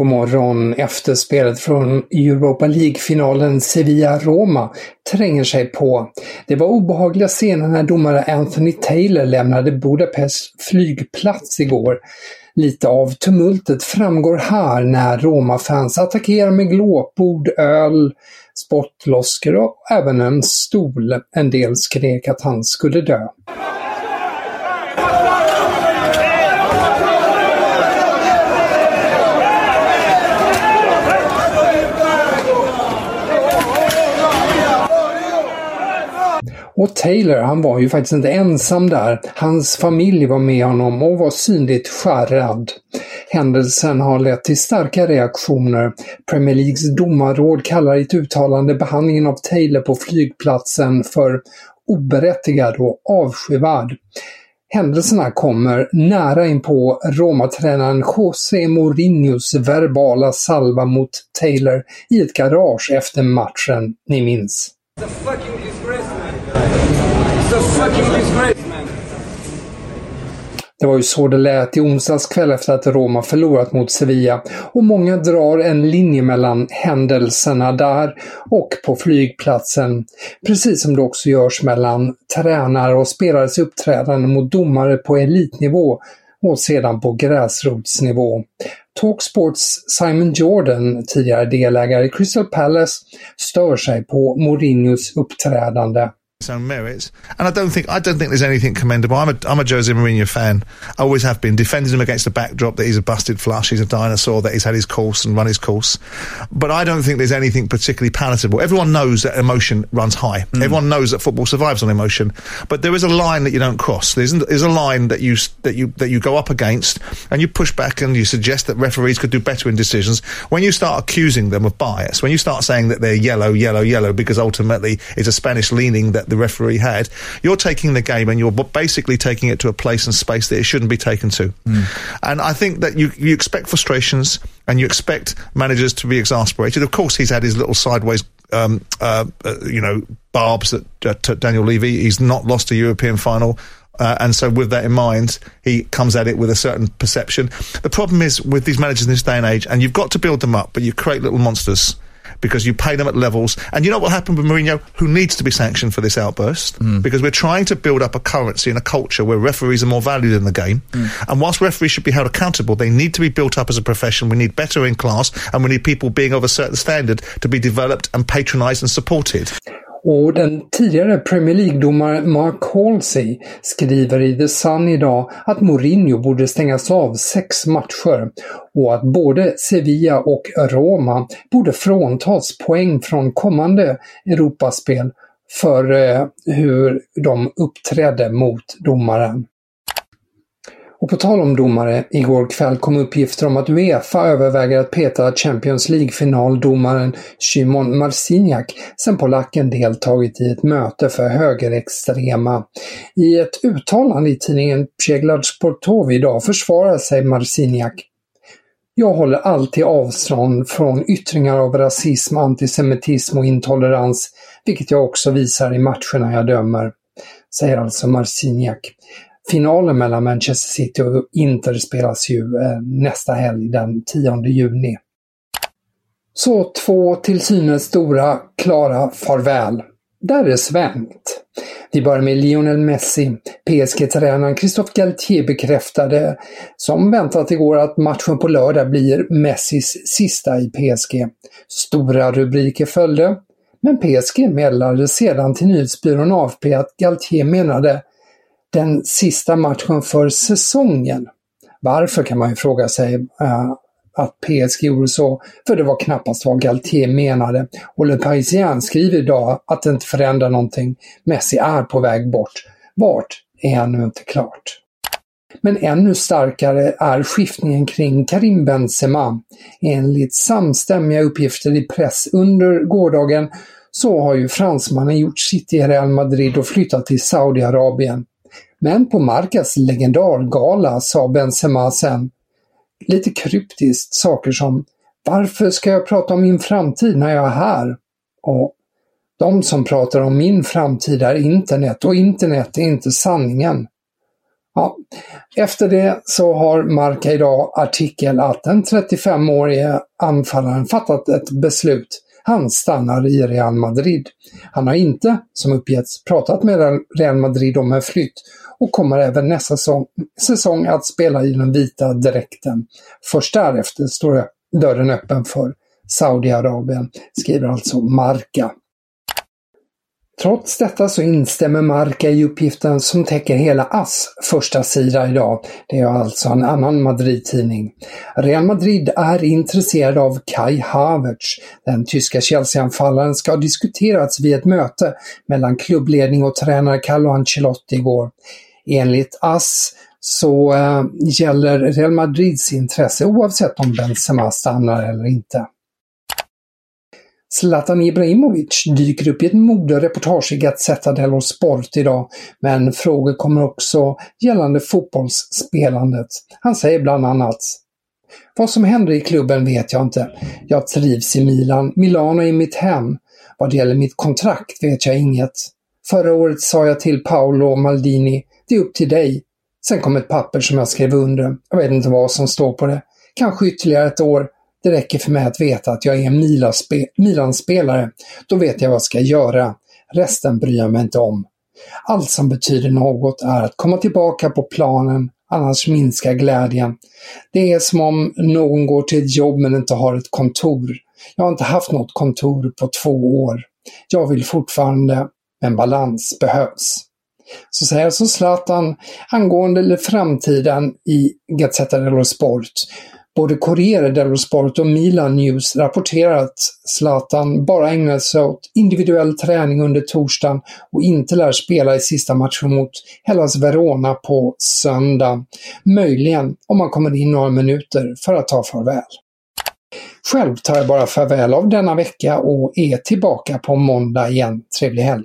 God morgon. Efterspelet från Europa League-finalen Sevilla-Roma tränger sig på. Det var obehagliga scener när domare Anthony Taylor lämnade Budapest flygplats igår. Lite av tumultet framgår här när Roma-fans attackerar med glåpord, öl, spottloskor och även en stol. En del skrek att han skulle dö. Och Taylor, han var ju faktiskt inte ensam där. Hans familj var med honom och var synligt skärrad. Händelsen har lett till starka reaktioner. Premier Leagues domarråd kallar i ett uttalande behandlingen av Taylor på flygplatsen för oberättigad och avskyvärd. Händelserna kommer nära in på Roma-tränaren José Mourinhos verbala salva mot Taylor i ett garage efter matchen, ni minns. Det var ju så det lät i onsdags kväll efter att Roma förlorat mot Sevilla och många drar en linje mellan händelserna där och på flygplatsen. Precis som det också görs mellan tränare och spelares uppträdande mot domare på elitnivå och sedan på gräsrotsnivå. Talksports Simon Jordan, tidigare delägare i Crystal Palace, stör sig på Mourinhos uppträdande. His own merits. And I don't think I don't think there's anything commendable. I'm a I'm a Jose Mourinho fan. I always have been. Defended him against the backdrop that he's a busted flush, he's a dinosaur, that he's had his course and run his course. But I don't think there's anything particularly palatable. Everyone knows that emotion runs high. Hmm. Everyone knows that football survives on emotion. But there is a line that you don't cross. There's there's a line that you that you that you go up against and you push back and you suggest that referees could do better in decisions. When you start accusing them of bias, when you start saying that they're yellow, yellow, yellow because ultimately it's a Spanish leaning that the referee had, you're taking the game and you're basically taking it to a place and space that it shouldn't be taken to. And I think that you, you expect frustrations and you expect managers to be exasperated. Of course, he's had his little sideways, um, uh, uh, you know, barbs at, at, at Daniel Levy. He's not lost a European final. Uh, and so, with that in mind, he comes at it with a certain perception. The problem is with these managers in this day and age, and you've got to build them up, but you create little monsters because you pay them at levels. And you know what will happen with Mourinho, who needs to be sanctioned for this outburst, hmm. because we're trying to build up a currency and a culture where referees are more valued in the game. Hmm. And whilst referees should be held accountable, they need to be built up as a profession. We need better in class, and we need people being of a certain standard to be developed and patronised and supported. Och den tidigare Premier League-domaren Mark Halsey skriver i The Sun idag att Mourinho borde stängas av sex matcher och att både Sevilla och Roma borde fråntas poäng från kommande Europaspel för eh, hur de uppträdde mot domaren. Och på tal om domare, igår kväll kom uppgifter om att Uefa överväger att peta Champions League-finaldomaren Szymon Marciniak sen polacken deltagit i ett möte för högerextrema. I ett uttalande i tidningen Przeglad Sportowy idag försvarar sig Marciniak. Jag håller alltid avstånd från yttringar av rasism, antisemitism och intolerans, vilket jag också visar i matcherna jag dömer. säger alltså Marciniak. Finalen mellan Manchester City och Inter spelas ju eh, nästa helg den 10 juni. Så två till synes stora, klara farväl. Där är svängt. Vi börjar med Lionel Messi. PSG-tränaren Christophe Galtier bekräftade, som väntat igår, att matchen på lördag blir Messis sista i PSG. Stora rubriker följde, men PSG meddelade sedan till nyhetsbyrån AFP att Galtier menade den sista matchen för säsongen. Varför kan man ju fråga sig. Uh, att PSG gjorde så, för det var knappast vad Galtier menade. Och Le Parisien skriver idag att det inte förändrar någonting. Messi är på väg bort. Vart är ännu inte klart. Men ännu starkare är skiftningen kring Karim Benzema. Enligt samstämmiga uppgifter i press under gårdagen så har ju fransmannen gjort sitt i Real Madrid och flyttat till Saudiarabien. Men på Marcas legendargala sa Benzema sen lite kryptiskt saker som Varför ska jag prata om min framtid när jag är här? Och de som pratar om min framtid är internet och internet är inte sanningen. Ja, efter det så har Marca idag artikel att den 35-årige anfallaren fattat ett beslut. Han stannar i Real Madrid. Han har inte, som uppgetts, pratat med Real Madrid om en flytt och kommer även nästa säsong, säsong att spela i den vita dräkten. Först därefter står dörren öppen för Saudiarabien, skriver alltså Marca. Trots detta så instämmer Marca i uppgiften som täcker hela AS första sida idag. Det är alltså en annan Madrid-tidning. Real Madrid är intresserad av Kai Havertz. Den tyska Chelsea-anfallaren ska ha diskuterats vid ett möte mellan klubbledning och tränare Carlo Ancelotti igår. Enligt AS så äh, gäller Real Madrids intresse oavsett om Benzema stannar eller inte. Zlatan Ibrahimovic dyker upp i ett modereportage i Gazzetta dello Sport idag, men frågor kommer också gällande fotbollsspelandet. Han säger bland annat Vad som händer i klubben vet jag inte. Jag trivs i Milan. Milano är mitt hem. Vad det gäller mitt kontrakt vet jag inget. Förra året sa jag till Paolo Maldini det är upp till dig. Sen kom ett papper som jag skrev under. Jag vet inte vad som står på det. Kanske ytterligare ett år. Det räcker för mig att veta att jag är en Milan-spelare. Då vet jag vad jag ska göra. Resten bryr jag mig inte om. Allt som betyder något är att komma tillbaka på planen, annars minskar glädjen. Det är som om någon går till ett jobb men inte har ett kontor. Jag har inte haft något kontor på två år. Jag vill fortfarande, men balans behövs. Så säger alltså Zlatan angående framtiden i Gazzetta dello Sport. Både Corriere dello Sport och Milan News rapporterar att Zlatan bara ägnar sig åt individuell träning under torsdagen och inte lär spela i sista matchen mot Hellas Verona på söndag. Möjligen om han kommer in några minuter för att ta farväl. Själv tar jag bara farväl av denna vecka och är tillbaka på måndag igen. Trevlig helg!